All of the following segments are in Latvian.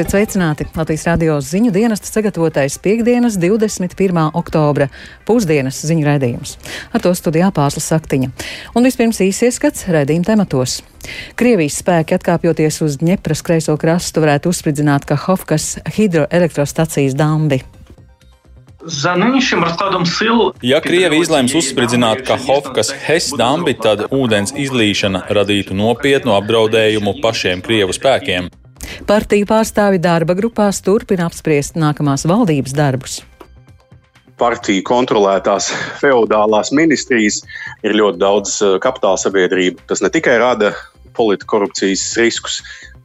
Esiet sveicināti! Latvijas radio ziņu dienesta sagatavotais piekdienas 21. oktobra pusdienas ziņu raidījums. Ar to studijā pārslas saktiņa. Un vispirms īsi ieskats raidījuma tematos. Krievijas spēki atkāpjoties uz Ņepras kreiso krastu varētu uzspridzināt Kahovkas hidroelektrostacijas dambi. Ja Krievi izlems uzspridzināt Kahovkas HES dambi, tad ūdens izlīšana radītu nopietnu apdraudējumu pašiem Krievu spēkiem. Partiju pārstāvi darba grupās turpina apspriest nākamās valdības darbus. Partiju kontrolētās feudālās ministrijas ir ļoti daudz eh, kapitāla sabiedrību. Tas ne tikai rada politikas korupcijas riskus,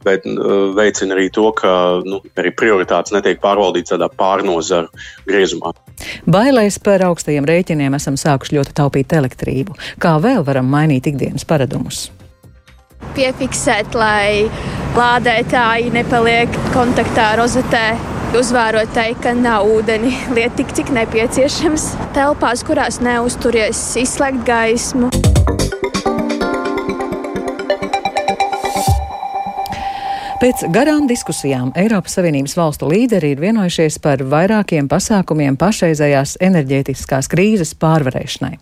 bet uh, veicina arī to, ka nu, arī prioritātes netiek pārvaldītas tādā pārnozaru griezumā. Bailēs par augstajiem rēķiniem esam sākuši ļoti taupīt elektrību. Kā vēl varam mainīt ikdienas paradumus? Piefiksēt, lai lādētāji nepaliek kontaktā rozetē. Uzvērot teikt, ka nav ūdeni, lieta tik, cik nepieciešams. Telpās, kurās neuzturies, izslēgt gaismu. Pēc garām diskusijām Eiropas Savienības valstu līderi ir vienojušies par vairākiem pasākumiem pašreizējās enerģētiskās krīzes pārvarēšanai.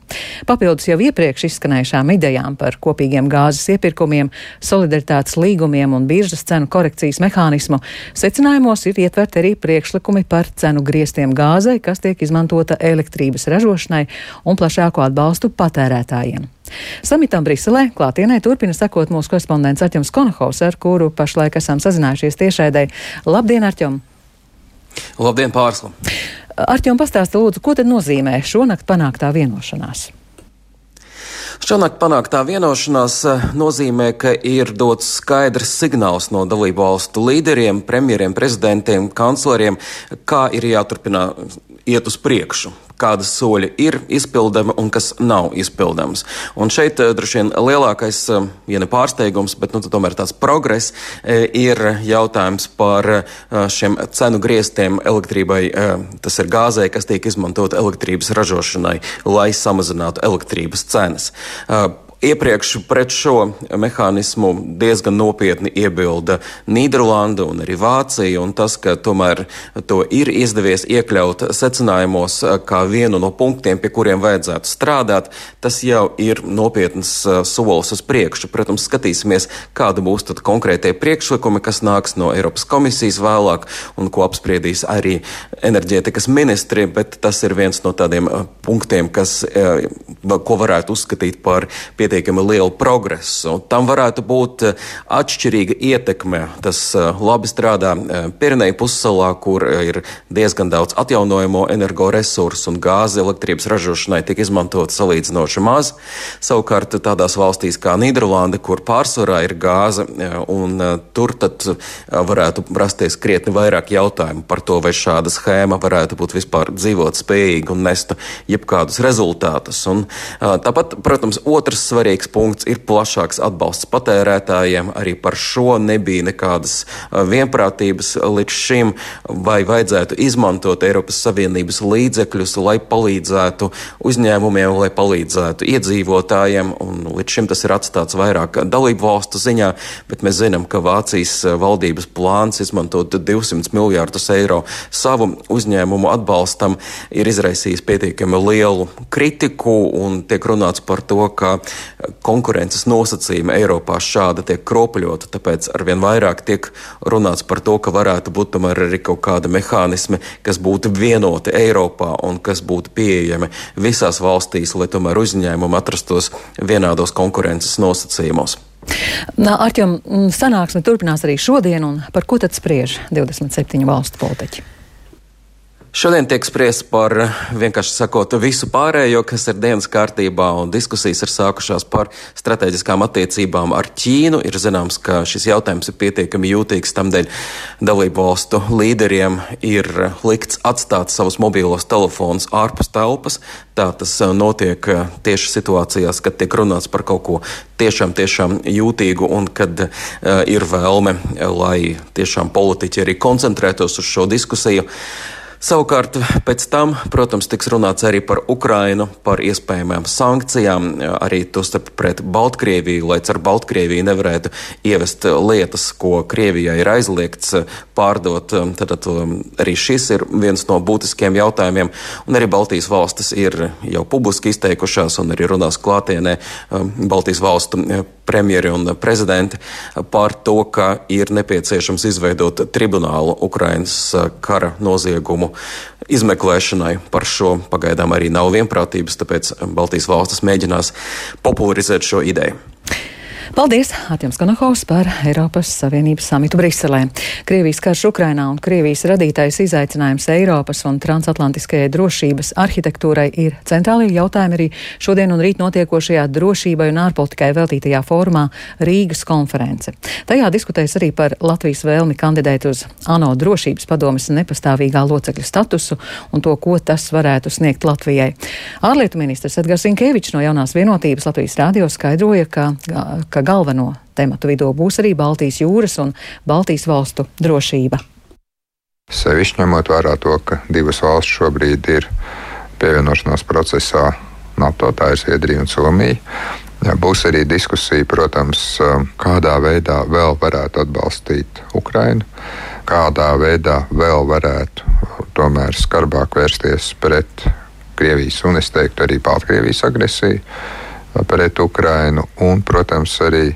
Papildus jau iepriekš izskanējušām idejām par kopīgiem gāzes iepirkumiem, solidaritātes līgumiem un biržas cenu korekcijas mehānismu, secinājumos ir ietverti arī priekšlikumi par cenu griestiem gāzei, kas tiek izmantota elektrības ražošanai un plašāku atbalstu patērētājiem. Samitam Briselē klātienē turpina sekot mūsu korespondents Arķems Konohovs, ar kuru pašlaik esam sazinājušies tiešraidē. Labdien, Arķem! Labdien, Pārsla! Arķem, pastāsti lūdzu, ko tad nozīmē šonakt panāktā vienošanās? Šonakt panāktā vienošanās eh, nozīmē, ka ir dots skaidrs signāls no dalību valstu līderiem, premjeriem, prezidentiem, kancleriem, kā ir jāturpina iet uz priekšu kādas soļi ir izpildami un kas nav izpildams. Un šeit eh, droši vien lielākais, eh, ja ne pārsteigums, bet nu, tomēr tās progress eh, ir jautājums par šiem cenu griestiem elektrībai, tas ir gāzei, kas tiek izmantot elektrības ražošanai, lai samazinātu elektrības cenas. Iepriekš pret šo mehānismu diezgan nopietni iebilda Nīderlanda un arī Vācija, un tas, ka tomēr to ir izdevies iekļaut secinājumos kā vienu no punktiem, pie kuriem vajadzētu strādāt, tas jau ir nopietns solis uz priekšu. Protams, skatīsimies, kāda būs tad konkrētie priekšlikumi, kas nāks no Eiropas komisijas vēlāk un ko apspriedīs arī enerģētikas ministri, bet tas ir viens no tādiem punktiem, kas, ko varētu uzskatīt par pietiekami pietiekami lielu progresu. Tam varētu būt eh, atšķirīga ietekme. Tas eh, labi strādā eh, Pireneja pussalā, kur ir diezgan daudz atjaunojamo energoresursu un gāzi elektrības ražošanai tiek izmantota salīdzinoši maz. Savukārt tādās valstīs kā Nīderlanda, kur pārsvarā ir gāze, un tur tad varētu rasties krietni vairāk jautājumu par to, vai šāda schēma varētu būt vispār dzīvot spējīga un nestu jebkādus rezultātus. Un, tāpat, protams, otrs svarīgs punkts ir plašāks atbalsts patērētājiem. Arī par šo nebija nekādas vienprātības līdz šim, vai vajadzētu izmantot Eiropas Savienības līdzekļus, lai palīdzētu uzņēmumiem, lai palīdzētu iedzīvotājiem. Un līdz šim tas ir atstāts vairāk dalību valstu ziņā, bet mēs zinām, ka Vācijas valdības plāns izmantot 200 miljārdus eiro savu uzņēmumu atbalstam ir izraisījis pietiekami lielu kritiku un tiek runāts par to, ka konkurences nosacījumi Eiropā šādi tiek kropļoti, tāpēc arvien vairāk tiek runāts par to, ka varētu būt tomēr arī kaut kādi mehānismi, kas būtu vienoti Eiropā un kas būtu pieejami visās valstīs, lai tomēr uzņēmumi atrastos vienādos konkurences nosacījumos. Arķem, sanāksme turpinās arī šodien, un par ko tad spriež 27 valstu politiķi? Šodien tiek spriests par, vienkārši sakot, visu pārējo, kas ir dienas kārtībā, un diskusijas ir sākušās par strateģiskām attiecībām ar Ķīnu. Ir zināms, ka šis jautājums ir pietiekami jūtīgs, tamdēļ dalību valstu līderiem ir likts atstāt savus mobilos telefonus ārpus telpas. Tā tas notiek tieši situācijās, kad tiek runāts par kaut ko tiešām, tiešām jūtīgu un kad uh, ir vēlme, lai tiešām politiķi arī koncentrētos uz šo diskusiju. Savukārt pēc tam, protams, tiks runāts arī par Ukrainu, par iespējamām sankcijām, arī tostarp pret Baltkrieviju, lai ar Baltkrieviju nevarētu ievest lietas, ko Krievijai ir aizliegts pārdot. Tad, tad arī šis ir viens no būtiskiem jautājumiem, un arī Baltijas valstis ir jau publiski izteikušās un arī runās klātienē Baltijas valstu premjeri un prezidenti par to, ka ir nepieciešams izveidot tribunālu Ukrainas kara noziegumu izmeklēšanai. Par šo pagaidām arī nav vienprātības, tāpēc Baltijas valstis mēģinās popularizēt šo ideju. Paldies Atjams Kanahovs par Eiropas Savienības samitu Briselē. Krievijas karš Ukrainā un Krievijas radītais izaicinājums Eiropas un transatlantiskajai drošības arhitektūrai ir centrālie jautājumi arī šodien un rīt notiekošajā drošībai un ārpolitikai veltītajā formā Rīgas konference. Tajā diskutēs arī par Latvijas vēlmi kandidēt uz ANO drošības padomes nepastāvīgā locekļa statusu un to, ko tas varētu sniegt Latvijai. Ārlietu ministrs Edgars Inkevičs no jaunās vienotības Latvijas rādio skaidroja, ka, ka galveno tematu vidū būs arī Baltijas jūras un Baltijas valstu drošība. Sevišķi ņemot vērā to, ka divas valsts šobrīd ir pievienošanās procesā NATO, tā ir Zviedrija un Somija. Jā, būs arī diskusija, protams, kādā veidā vēl varētu atbalstīt Ukrainu, kādā veidā vēl varētu tomēr skarbāk vērsties pret Krievijas un, es teiktu, arī Baltkrievijas agresiju pret Ukrainu un, protams, arī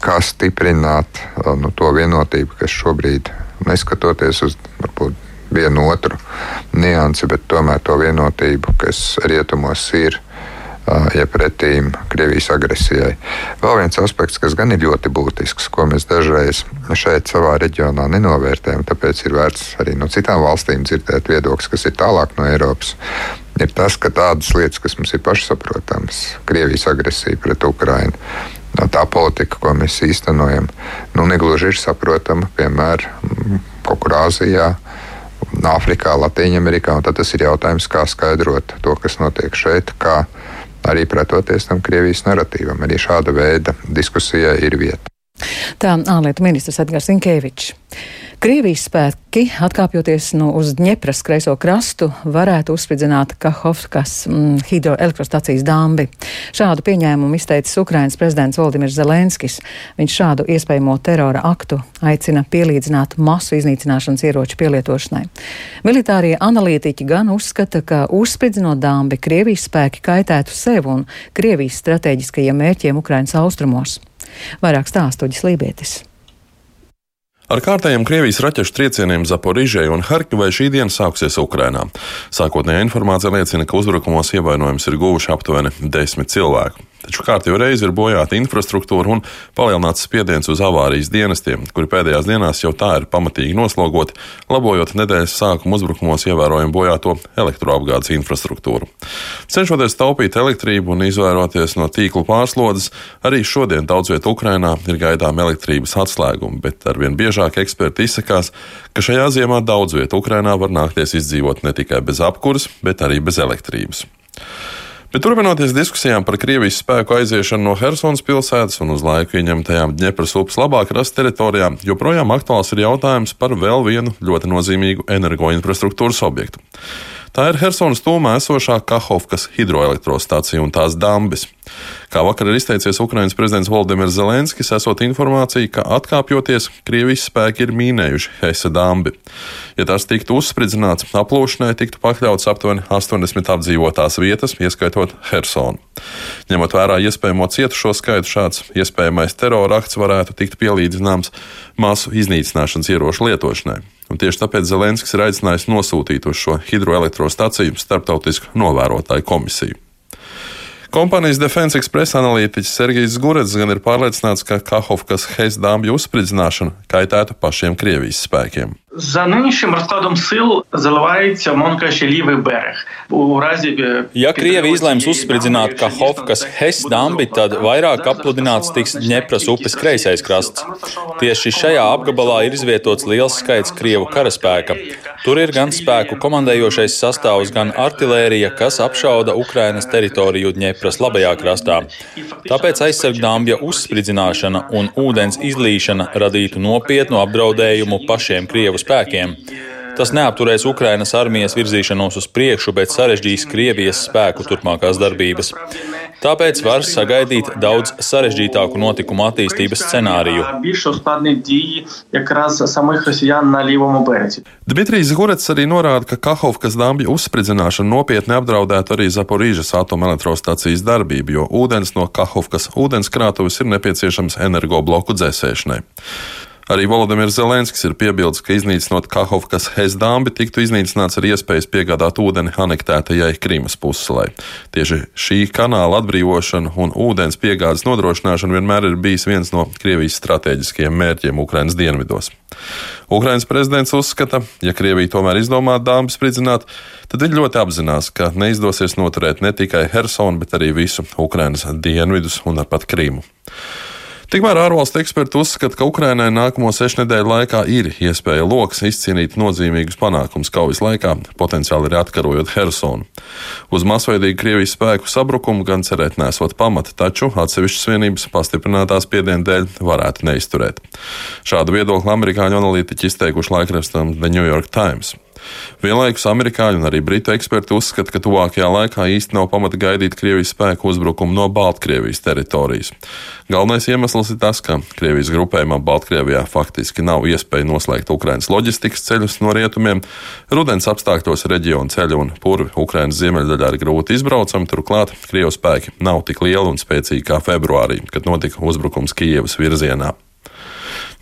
kā stiprināt nu, to vienotību, kas šobrīd, neskatoties uz varbūt vienu otru niansi, bet tomēr to vienotību, kas rietumos ir. Ja pretīm Krievijas agresijai. Vēl viens aspekts, kas gan ir ļoti būtisks, ko mēs dažreiz šeit, savā reģionā, nenovērtējam, tāpēc ir vērts arī no citām valstīm dzirdēt viedokļus, kas ir tālāk no Eiropas ir tas, ka tādas lietas, kas mums ir pašsaprotamas, Krievijas agresija pret Ukrajinu, tā politika, ko mēs īstenojam, nu, negluži ir saprotama, piemēram, kaut kur Āzijā. Āfrikā, Latvijā, un tas ir jautājums, kā skaidrot to, kas notiek šeit, kā arī pretoties tam Krievijas narratīvam. Arī šāda veida diskusijai ir vieta. Tā ārlietu ministrs Edgars Inkevičs. Krievijas spēki, atkāpjoties no uz Dņepras kreiso krastu, varētu uzspridzināt Kahovskas mm, hidroelektrostacijas dambi. Šādu pieņēmumu izteicis Ukrainas prezidents Valdimirs Zelenskis. Viņš šādu iespējamo terora aktu aicina pielīdzināt masu iznīcināšanas ieroču pielietošanai. Militārie analītiķi gan uzskata, ka uzspridzinot dambi, Krievijas spēki kaitētu sev un Krievijas strateģiskajiem mērķiem Ukrainas austrumos. Vairāk stāstuģis Lībietis. Ar kārtējiem Krievijas raķešu triecieniem Zaporižai un Harkivai šī diena sāksies Ukrainā. Sākotnējā informācija liecina, ka uzbrukumos ievainojums ir guvuši aptuveni desmit cilvēku. Taču kārtīgi reizi ir bojāta infrastruktūra un palielināts spiediens uz avārijas dienestiem, kuri pēdējās dienās jau tā ir pamatīgi noslogoti, labojot nedēļas sākuma uzbrukumos ievērojami bojāto elektroapgādes infrastruktūru. Cenšoties taupīt elektrību un izvairoties no tīklu pārslodzes, arī šodien daudz vietā Ukrainā ir gaidām elektrības atslēgumi, bet arvien biežāk eksperti izsakās, ka šajā ziemā daudz vietā Ukrainā var nākties izdzīvot ne tikai bez apkuras, bet arī bez elektrības. Bet turpinoties diskusijām par Krievijas spēku aiziešanu no Helsinas pilsētas un uz laiku ieņemtajām Dņepras upes labāk rast teritorijām, joprojām aktuāls ir jautājums par vēl vienu ļoti nozīmīgu energoinfrastruktūras objektu. Tā ir Helsinas tūmā esošā Kahovkas hidroelektrostacija un tās dambis. Kā vakar ir izteicies Ukrainas prezidents Valdemirs Zelenskis, esot informācija, ka atkāpjoties, Krievijas spēki ir mīnējuši Hesa dambi. Ja tas tiktu uzspridzināts, aplūšanai tiktu pakļauts aptuveni 80 apdzīvotās vietas, ieskaitot Hersonu. Ņemot vērā iespējamo cietušo skaitu, šāds iespējamais terora akts varētu tikt pielīdzināms masu iznīcināšanas ieroču lietošanai. Un tieši tāpēc Zelenskis ir aicinājis nosūtīt uz šo hidroelektrostaciju starptautisku novērotāju komisiju. Kompānijas Defense Express analītiķis Sergejs Gurets gan ir pārliecināts, ka Kahovkas Heis dāmbju uzspridzināšana kaitētu pašiem Krievijas spēkiem. За нинішнім розкладом сил заливається, мон каже, лівий берег. У разі Ja Krievi izlems uzspridzināt Kahovkas Hes dambi, tad vairāk apludināts tiks Dņepras upes kreisais krasts. Tieši šajā apgabalā ir izvietots liels skaits Krievu karaspēka. Tur ir gan spēku komandējošais sastāvs, gan artilērija, kas apšauda Ukrainas teritoriju Dņepras labajā krastā. Tāpēc aizsargdāmbja uzspridzināšana un ūdens izlīšana radītu nopietnu apdraudējumu pašiem Krievus spēkiem. Tas neapturēs Ukrainas armijas virzīšanos uz priekšu, bet sarežģīs Krievijas spēku turpmākās darbības. Tāpēc var sagaidīt daudz sarežģītāku notikumu attīstības scenāriju. Dmitrijs Gurets arī norāda, ka Kahovkas dambja uzspridzināšana nopietni apdraudētu arī Zaporīžas atomelektrostacijas darbību, jo ūdens no Kahovkas ūdenskrātuves ir nepieciešams energobloku dzēsēšanai. Arī Volodimirs Zelenskis ir piebildes, ka iznīcinot Kahovkas Hesdāmbi tiktu iznīcināts ar iespējas piegādāt ūdeni anektētajai Krīmas pussalai. Tieši šī kanāla atbrīvošana un ūdens piegādes nodrošināšana vienmēr ir bijis viens no Krievijas strateģiskajiem mērķiem Ukrainas dienvidos. Ukrainas prezidents uzskata, ja Krievija tomēr izdomā dāmas spridzināt, tad viņi ļoti apzinās, ka neizdosies noturēt ne tikai Hersonu, bet arī visu Ukrainas dienvidus un pat Krīmu. Tikmēr ārvalstu eksperti uzskata, ka Ukrainai nākamo sešu nedēļu laikā ir iespēja loks izcīnīt nozīmīgus panākumus kaujas laikā, potenciāli arī atkarojot Hersonu. Uz masveidīgu Krievijas spēku sabrukumu gan cerēt nesot pamata, taču atsevišķas vienības pastiprinātās piedienu dēļ varētu neizturēt. Šādu viedokli amerikāņu analītiķi izteikuši laikrakstam The New York Times. Vienlaikus amerikāņu un arī britu eksperti uzskata, ka tuvākajā laikā īsti nav pamata gaidīt Krievijas spēku uzbrukumu no Baltkrievijas teritorijas. Galvenais iemesls ir tas, ka Krievijas grupējumā Baltkrievijā faktiski nav iespēja noslēgt Ukrainas loģistikas ceļus no rietumiem. Rudens apstākļos reģionu ceļu un purvi Ukrainas ziemeļdaļā ir grūti izbraucami, turklāt Krievijas spēki nav tik lieli un spēcīgi kā februārī, kad notika uzbrukums Kijevas virzienā.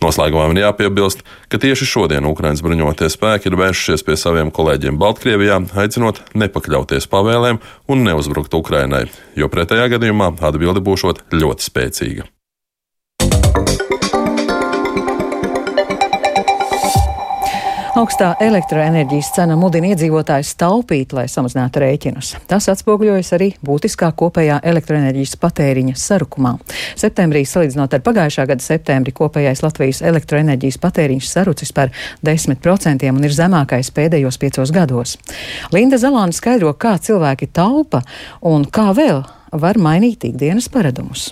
Noslēgumā man jāpiebilst, ka tieši šodien Ukraiņas bruņotie spēki ir vēršušies pie saviem kolēģiem Baltkrievijā, aicinot nepakļauties pavēlēm un neuzbrukt Ukrainai, jo pretējā gadījumā atbilde būs ļoti spēcīga. Augstā elektroenerģijas cena mudina iedzīvotājus taupīt, lai samazinātu rēķinus. Tas atspoguļojas arī būtiskā kopējā elektroenerģijas patēriņa sarukumā. Septembrī, salīdzinot ar pagājušā gada septembri, kopējais Latvijas elektroenerģijas patēriņš sarucis par 10% un ir zemākais pēdējos piecos gados. Linda Zalāna skaidro, kā cilvēki taupa un kā vēl var mainīt ikdienas paradumus.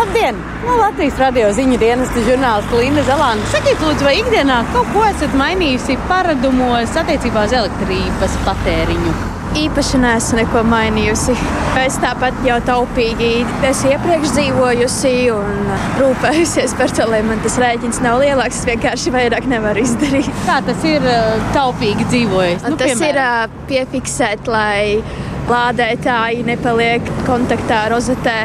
Labdien! No Latvijas radio ziņu dienesta žurnālista Linda Zalāna. Sakiet, lūdzu, vai ikdienā kaut ko esat mainījusi paradumos attiecībā uz elektrības patēriņu? Īpaši neesmu neko mainījusi. Es tāpat jau taupīgi esmu iepriekš dzīvojusi un rūpējusies par to, lai man tas rēķins nav lielāks. Es vienkārši vairāk nevaru izdarīt. Kā tas ir taupīgi dzīvojis? Nu, tas piemēram. ir piefiksēt, lai lādētāji nepaliek kontaktā ar rozetē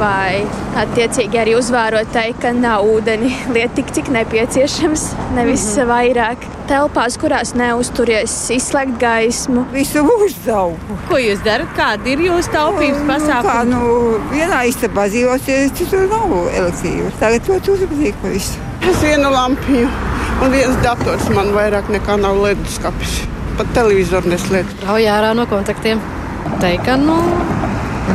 vai attiecīgi arī uzvērot tai, ka nav ūdeni liet tik, cik nepieciešams, nevis mm -hmm. vairāk. Telpās, kurās neuzturies, izslēgt gaismu. Visu mūžu taupu. Ko jūs darat? Kādi ir jūsu taupības nu, pasākumi? Kā, nu, vienā istabā dzīvoties, tur nav elektrības. Tagad to uzmanīgi pa visu. Es vienu lampiņu un viens dators man vairāk nekā nav leduskapis. Pat televizoru neslēdz. Rauj ārā no kontaktiem. Teika, nu,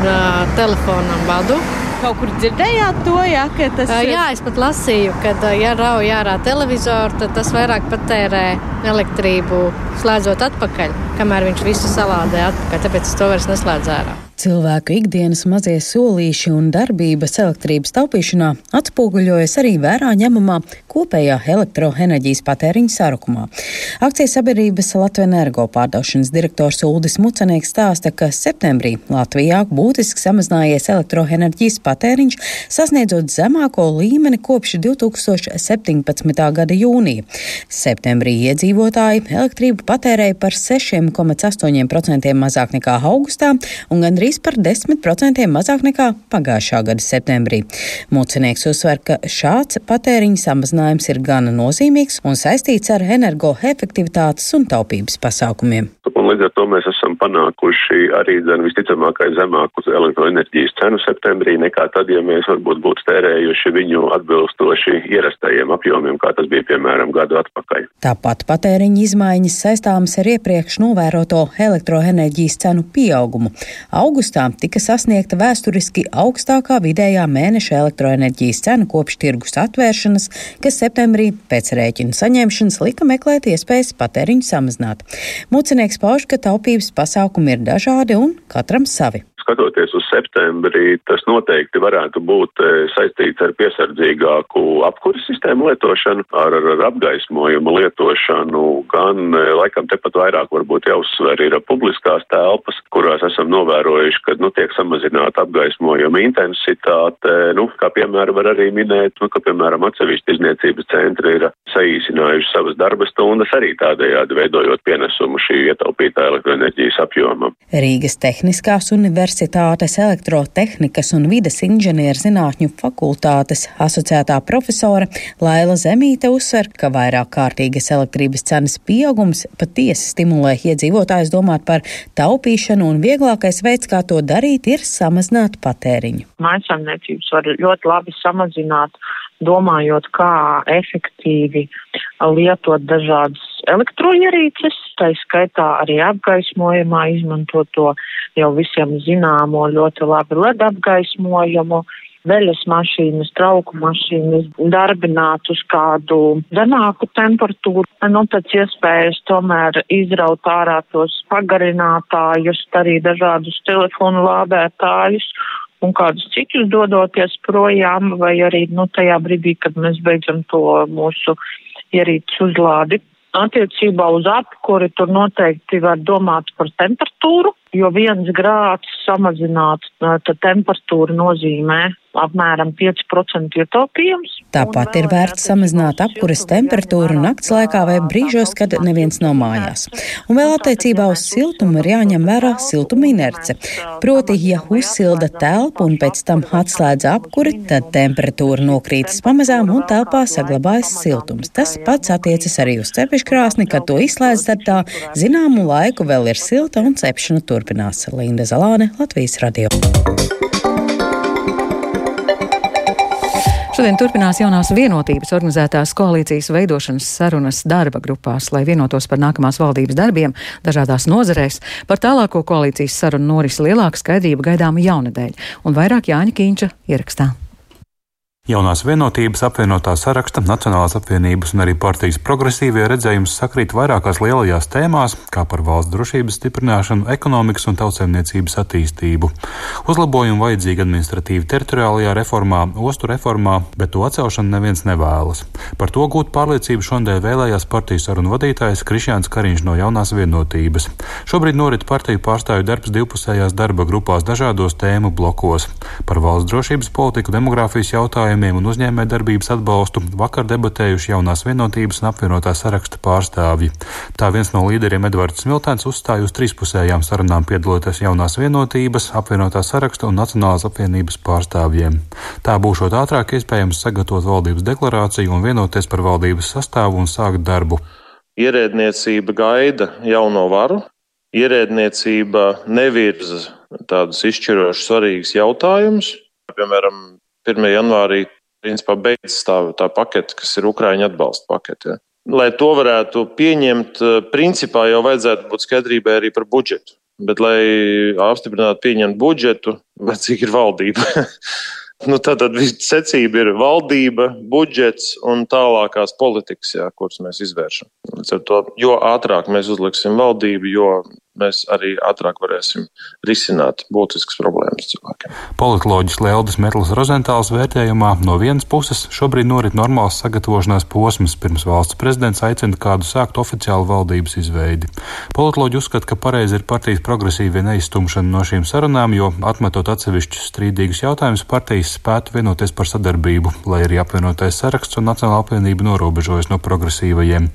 uh, telefonam vadu. Kaut kur dzirdējāt to, ja, ka tas ir? Jā, es pat lasīju, ka, ja rauj ārā televizoru, tad tas vairāk patērē elektrību, slēdzot atpakaļ, kamēr viņš visu salādē atpakaļ. Tāpēc es to vairs neslēdzu ārā. Cilvēku ikdienas mazie solīši un darbības elektrības taupīšanā atspoguļojas arī vērā ņemamā kopējā elektroenerģijas patēriņa sarukumā. Akcijas sabiedrības Latvijas energo pārdošanas direktors Uldis Mucenieks stāsta, ka septembrī Latvijā būtiski samazinājies elektroenerģijas patēriņš, sasniedzot zemāko līmeni kopš 2017. gada jūnija. Septembrī iedzīvotāji elektrību patērēja par 6,8% mazāk nekā augustā un gandrīz gandrīz par 10% mazāk nekā pagājušā gada septembrī. Mūcinieks uzsver, ka šāds patēriņa samazinājums ir gana nozīmīgs un saistīts ar energoefektivitātes un taupības pasākumiem. Un līdz ar to mēs esam panākuši arī dzen, visticamākais zemāku elektroenerģijas cenu septembrī nekā tad, ja mēs varbūt būtu tērējuši viņu atbilstoši ierastajiem apjomiem, kā tas bija piemēram gadu atpakaļ. Tāpat patēriņa izmaiņas saistāmas ar iepriekš novēroto elektroenerģijas cenu pieaugumu. August augustā tika sasniegta vēsturiski augstākā vidējā mēneša elektroenerģijas cena kopš tirgus atvēršanas, kas septembrī pēc rēķina saņemšanas lika meklēt iespējas patēriņu samazināt. Mūcinieks pauž, ka taupības pasākumi ir dažādi un katram savi. Skatoties uz septembrī, tas noteikti varētu būt e, saistīts ar piesardzīgāku apkuras sistēmu lietošanu, ar, ar, apgaismojumu lietošanu, gan e, laikam tepat vairāk varbūt jāuzsver ir publiskās telpas, kurās esam novērojuši, ka nu, tiek samazināta apgaismojuma intensitāte. Nu, kā piemēram var arī minēt, nu, ka piemēram atsevišķi izniecības centri ir saīsinājuši savas darba stundas arī tādējādi veidojot pienesumu šī ietaupītā elektroenerģijas apjomam. Rīgas Tehniskās universitātes elektrotehnikas un vides inženierzinātņu fakultātes asociētā profesore Laila Zemīte uzsver, ka vairāk kārtīgas elektrības cenas pieaugums patiesi stimulē iedzīvotājus domāt par taupīšanu un vieglākais veids, kā to darīt, ir samazināt patēriņu. Mājasāmniecības var ļoti labi samazināt domājot, kā efektīvi lietot dažādas elektroierīces, tā skaitā arī apgaismojumā izmantot to jau visiem zināmo ļoti labi LED apgaismojumu, veļas mašīnas, trauku mašīnas darbināt uz kādu zemāku temperatūru, nu pēc iespējas tomēr izraut ārā tos pagarinātājus, arī dažādus telefonu lādētājus un kādus citus dodoties projām, vai arī, nu, tajā brīdī, kad mēs beidzam to mūsu ierīces uzlādi. Attiecībā uz apkuri tur noteikti var domāt par temperatūru, jo viens grāds samazināt temperatūru nozīmē apmēram 5% ietaupījums. Tāpat ir vērts samazināt apkuras temperatūru nakts laikā vai brīžos, kad neviens nav mājās. Un vēl attiecībā uz siltumu ir jāņem vērā siltuma inerce. Proti, ja uzsilda telpu un pēc tam atslēdz apkuri, tad temperatūra nokrītas pamazām un telpā saglabājas siltums. Tas pats attiecas arī uz cepeškrāsni, kad to izslēdz, tad tā zināmu laiku vēl ir silta un cepšana turpinās. Linda Zalāne, Latvijas radio. Šodien turpinās jaunās vienotības organizētās koalīcijas veidošanas sarunas darba grupās, lai vienotos par nākamās valdības darbiem dažādās nozarēs. Par tālāko koalīcijas sarunu norisi lielāka skaidrība gaidāma jaunadēļ un vairāk Jāņa Kīņča ierakstā. Jaunās vienotības apvienotā saraksta, Nacionālās apvienības un arī partijas progresīvie redzējums sakrīt vairākās lielajās tēmās, kā par valsts drošības stiprināšanu, ekonomikas un tautsēmniecības attīstību. Uzlabojumu vajadzīgi administratīvi teritoriālajā reformā, ostu reformā, bet to atcelšanu neviens nevēlas. Par to gūt pārliecību šodien vēlējās partijas sarunu vadītājs Krišjāns Kariņš no jaunās vienotības. Šobrīd norit partiju pārstāvju darbs divpusējās darba grupās dažādos tēmu blokos - par valsts drošības politiku, demogrāfijas jautājumu jautājumiem un uzņēmē darbības atbalstu vakar debatējuši jaunās vienotības un apvienotā saraksta pārstāvji. Tā viens no līderiem Edvards Smiltēns uzstāja uz trīspusējām sarunām piedaloties jaunās vienotības, apvienotā saraksta un Nacionālās apvienības pārstāvjiem. Tā būšot ātrāk iespējams sagatavot valdības deklarāciju un vienoties par valdības sastāvu un sākt darbu. Ierēdniecība gaida jauno varu, ierēdniecība nevirza tādus izšķirošus svarīgus jautājumus. Piemēram, 1. janvārī principā beidzas tā, tā pakete, kas ir Ukraiņa atbalsta pakete. Ja. Lai to varētu pieņemt, eh, principā jau vajadzētu būt skaidrībai arī par budžetu. Bet, lai apstiprinātu pieņemt budžetu, vajadzīga ir valdība. nu, tad secība ir valdība, budžets un tālākās politikas, jā, kuras mēs izvēršam. To, jo ātrāk mēs uzliksim valdību, jo mēs arī ātrāk varēsim risināt būtiskas problēmas cilvēkiem. Politoloģis Leldas Metlis Rozentāls vērtējumā no vienas puses šobrīd norit normāls sagatavošanās posms, pirms valsts prezidents aicina kādu sākt oficiālu valdības izveidi. Politoloģi uzskata, ka pareizi ir partijas progresīvie neizstumšana no šīm sarunām, jo atmetot atsevišķus strīdīgus jautājumus, partijas spētu vienoties par sadarbību, lai arī apvienotais saraksts un Nacionāla apvienība norobežojas no progresīvajiem.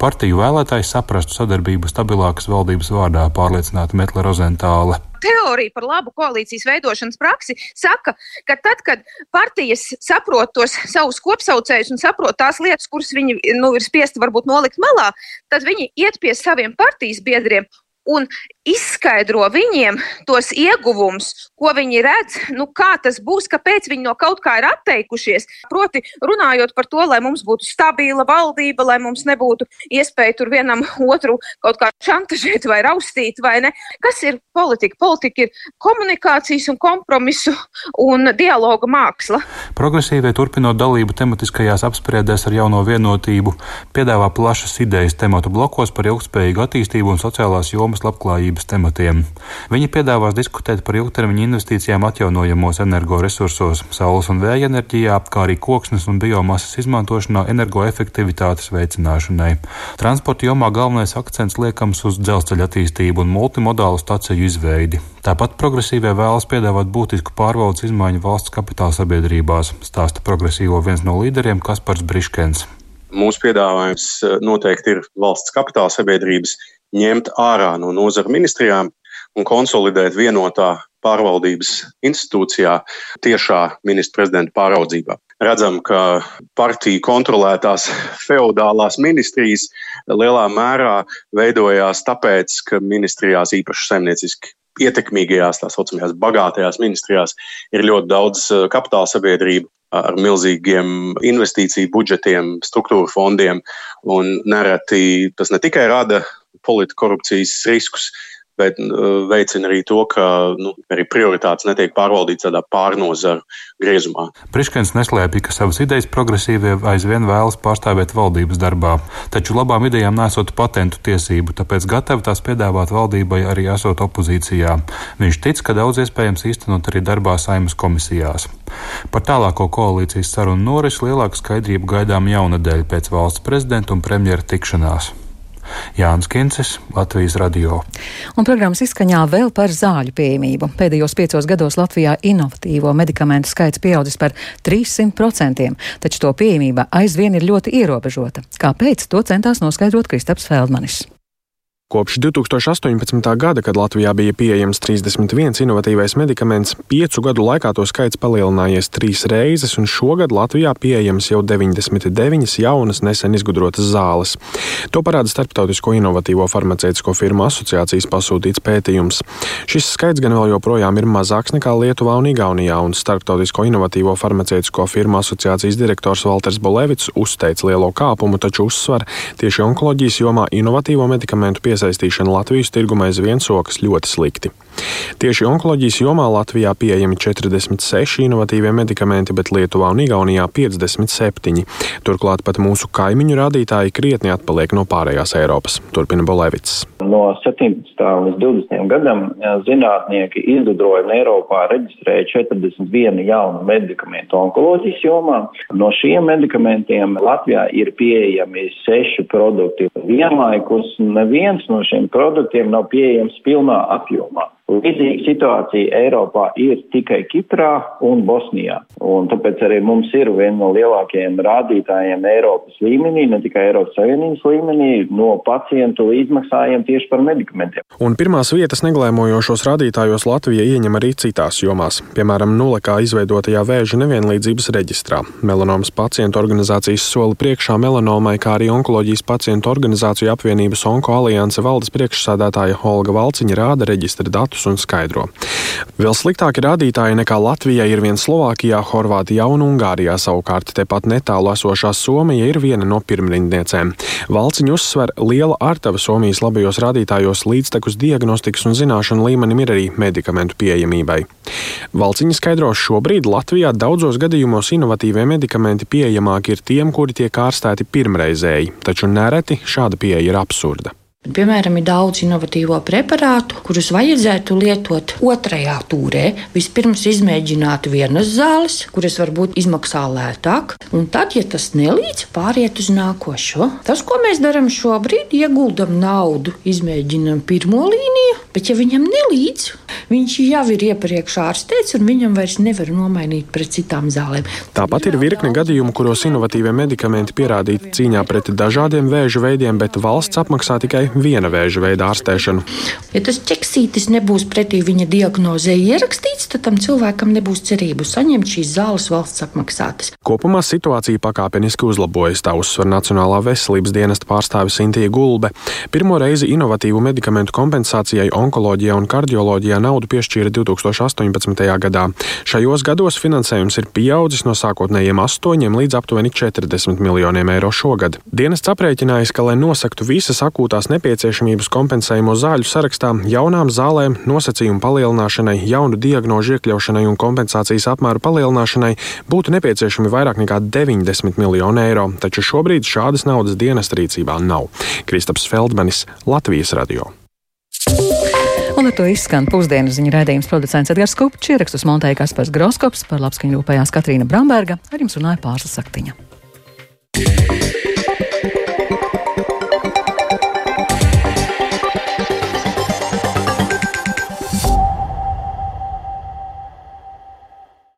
Partiju vēlētājs saprastu sadarbību stabilākas valdības vārdā pārliecināta Metla Rozentāle. Teorija par labu koalīcijas veidošanas praksi saka, ka tad, kad partijas saprot tos savus kopsaucējus un saprot tās lietas, kuras viņi nu, ir spiesti varbūt nolikt malā, tad viņi iet pie saviem partijas biedriem un izskaidro viņiem tos ieguvumus, ko viņi redz, nu, kā tas būs, kāpēc viņi no kaut kā ir atteikušies. Proti, runājot par to, lai mums būtu stabila valdība, lai mums nebūtu iespēja tur vienam otru kaut kā šantažēt vai raustīt, vai ne. Kas ir politika? Politika ir komunikācijas un kompromisu un dialoga māksla. Progresīvie turpinot dalību tematiskajās apspriedēs ar jauno vienotību, piedāvā plašas idejas tematu blokos par ilgspējīgu attīstību un sociālās jomas zemes labklājības tematiem. Viņi piedāvās diskutēt par ilgtermiņa investīcijām atjaunojamos energoresursos, saules un vēja enerģijā, kā arī koksnes un biomasas izmantošanā energoefektivitātes veicināšanai. Transporta jomā galvenais akcents liekams uz dzelzceļa attīstību un multimodālu staciju izveidi. Tāpat progresīvie vēlas piedāvāt būtisku pārvaldes izmaiņu valsts kapitāla sabiedrībās, stāsta progresīvo viens no līderiem Kaspars Briškens. Mūsu piedāvājums eh, noteikti ir valsts kapitāla sabiedrības ņemt ārā no nozara ministrijām un konsolidēt vienotā pārvaldības institūcijā tiešā ministra prezidenta pāraudzībā. Redzam, ka partiju kontrolētās feudālās ministrijas lielā mērā veidojās tāpēc, ka ministrijās īpaši saimnieciski ietekmīgajās, tā saucamajās bagātajās ministrijās ir ļoti daudz eh, kapitāla sabiedrību ar milzīgiem investīciju budžetiem, struktūra fondiem, nereti tas ne tikai rada politkorupcijas riskus, bet uh, veicina arī to, ka nu, arī prioritātes netiek pārvaldītas tādā pārnozaru griezumā. Priškens neslēpja, ka savas idejas progresīvie aizvien vēlas pārstāvēt valdības darbā, taču labām idejām nesot patentu tiesību, tāpēc gatavi tās piedāvāt valdībai arī esot opozīcijā. Viņš tic, ka daudz iespējams īstenot arī darbā saimas komisijās. Par tālāko koalīcijas sarunu norisi lielāku skaidrību gaidām jaunadēļ pēc valsts prezidenta un premjera tikšanās. Jānis Kincis, Latvijas radio. Un programmas izskaņā vēl par zāļu pieejamību. Pēdējos piecos gados Latvijā inovatīvo medikamentu skaits pieaudzis par 300%, taču to pieejamība aizvien ir ļoti ierobežota. Kāpēc to centās noskaidrot Kristaps Feldmanis? Kopš 2018. gada, kad Latvijā bija pieejams 31 inovatīvais medikaments, piecu gadu laikā to skaits palielinājies trīs reizes, un šogad Latvijā pieejams jau 99 jaunas nesen izgudrotas zāles. To parāda Starptautisko inovatīvo farmaceitisko firmu asociācijas pasūtīts pētījums. Šis skaits gan vēl joprojām ir mazāks nekā Lietuvā un Igaunijā, un Starptautisko inovatīvo farmaceitisko firmu asociācijas direktors Walters Bolevits uzteica lielo kāpumu, taču uzsver tieši onkoloģijas jomā inovatīvo medikamentu piesaistību iesaistīšana Latvijas tirgumā aizvien sokas ļoti slikti. Tieši onkoloģijas jomā Latvijā pieejami 46 inovatīvie medikamenti, bet Lietuvā un Igaunijā 57. Turklāt pat mūsu kaimiņu rādītāji krietni atpaliek no pārējās Eiropas, turpina Bolevits. No 17. līdz 20. gadam zinātnieki izgudroja un Eiropā reģistrēja 41 jaunu medikamentu onkoloģijas jomā. No šiem medikamentiem Latvijā ir pieejami seši produkti. Vienlaikus neviens no šiem produktiem nav pieejams pilnā apjomā. Līdzīga situācija Eiropā ir tikai Kiprā un Bosnijā. Un tāpēc arī mums ir viena no lielākajiem rādītājiem Eiropas līmenī, ne tikai Eiropas Savienības līmenī, no pacientu līdzmaksājiem tieši par medikamentiem. Un pirmās vietas neglēmojošos rādītājos Latvija ieņem arī citās jomās, piemēram, nulekā izveidotajā vēža nevienlīdzības reģistrā. Melanomas pacientu organizācijas soli priekšā melanomai, kā arī onkoloģijas pacientu organizāciju apvienības Onko alianse valdes priekšsādātāja Olga Valciņa rāda reģistra datus datus un skaidro. Vēl sliktāki rādītāji nekā Latvijai ir vien Slovākijā, Horvātijā un Ungārijā. Savukārt tepat netālu esošā Somija ir viena no pirmrindniecēm. Valciņu uzsver liela ārtava Somijas labajos rādītājos līdztekus diagnostikas un zināšanu līmenim ir arī medikamentu pieejamībai. Valciņa skaidro, šobrīd Latvijā daudzos gadījumos inovatīvie medikamenti pieejamāki ir tiem, kuri tiek ārstēti pirmreizēji, taču nereti šāda pieeja ir absurda. Piemēram, ir daudz inovatīvo preparātu, kurus vajadzētu lietot otrajā tūrē. Vispirms izmēģināt vienas zāles, kuras varbūt izmaksā lētāk, un tad, ja tas nelīdz, pāriet uz nākošo. Tas, ko mēs darām šobrīd, ieguldam naudu, izmēģinam pirmo līniju, bet ja viņam nelīdz, viņš jau ir iepriekš ārstēts, un viņam vairs nevar nomainīt pret citām zālēm. Tāpat ir virkne gadījumu, kuros inovatīvie medikamenti pierādīti cīņā pret dažādiem vēža veidiem, bet valsts apmaksā tikai viena vēža veida ārstēšanu. Ja tas ķeksītis nebūs pretī viņa diagnozē ierakstīts, tad tam cilvēkam nebūs cerību saņemt šīs zāles valsts apmaksātas. Kopumā situācija pakāpeniski uzlabojas, tā uzsver Nacionālā veselības dienesta pārstāve Sintīja Gulbe. Pirmo reizi inovatīvu medikamentu kompensācijai onkoloģijā un kardioloģijā naudu piešķīra 2018. gadā. Šajos gados finansējums ir pieaudzis no sākotnējiem 8 līdz aptuveni 40 miljoniem eiro šogad. Dienests aprēķinājis, ka, lai nosaktu visas akūtās nepieciešamības, nepieciešamības kompensējumu zāļu sarakstā jaunām zālēm, nosacījumu palielināšanai, jaunu diagnožu iekļaušanai un kompensācijas apmēru palielināšanai būtu nepieciešami vairāk nekā 90 miljoni eiro, taču šobrīd šādas naudas dienas rīcībā nav. Kristaps Feldmanis, Latvijas radio. Un ar to izskan pusdienas ziņu raidījums producents Edgars Kupčs, ierakstus montēja Kaspars Groskops, par labskaņu rūpējās Katrīna Bramberga, ar jums runāja Pārsla Saktiņa.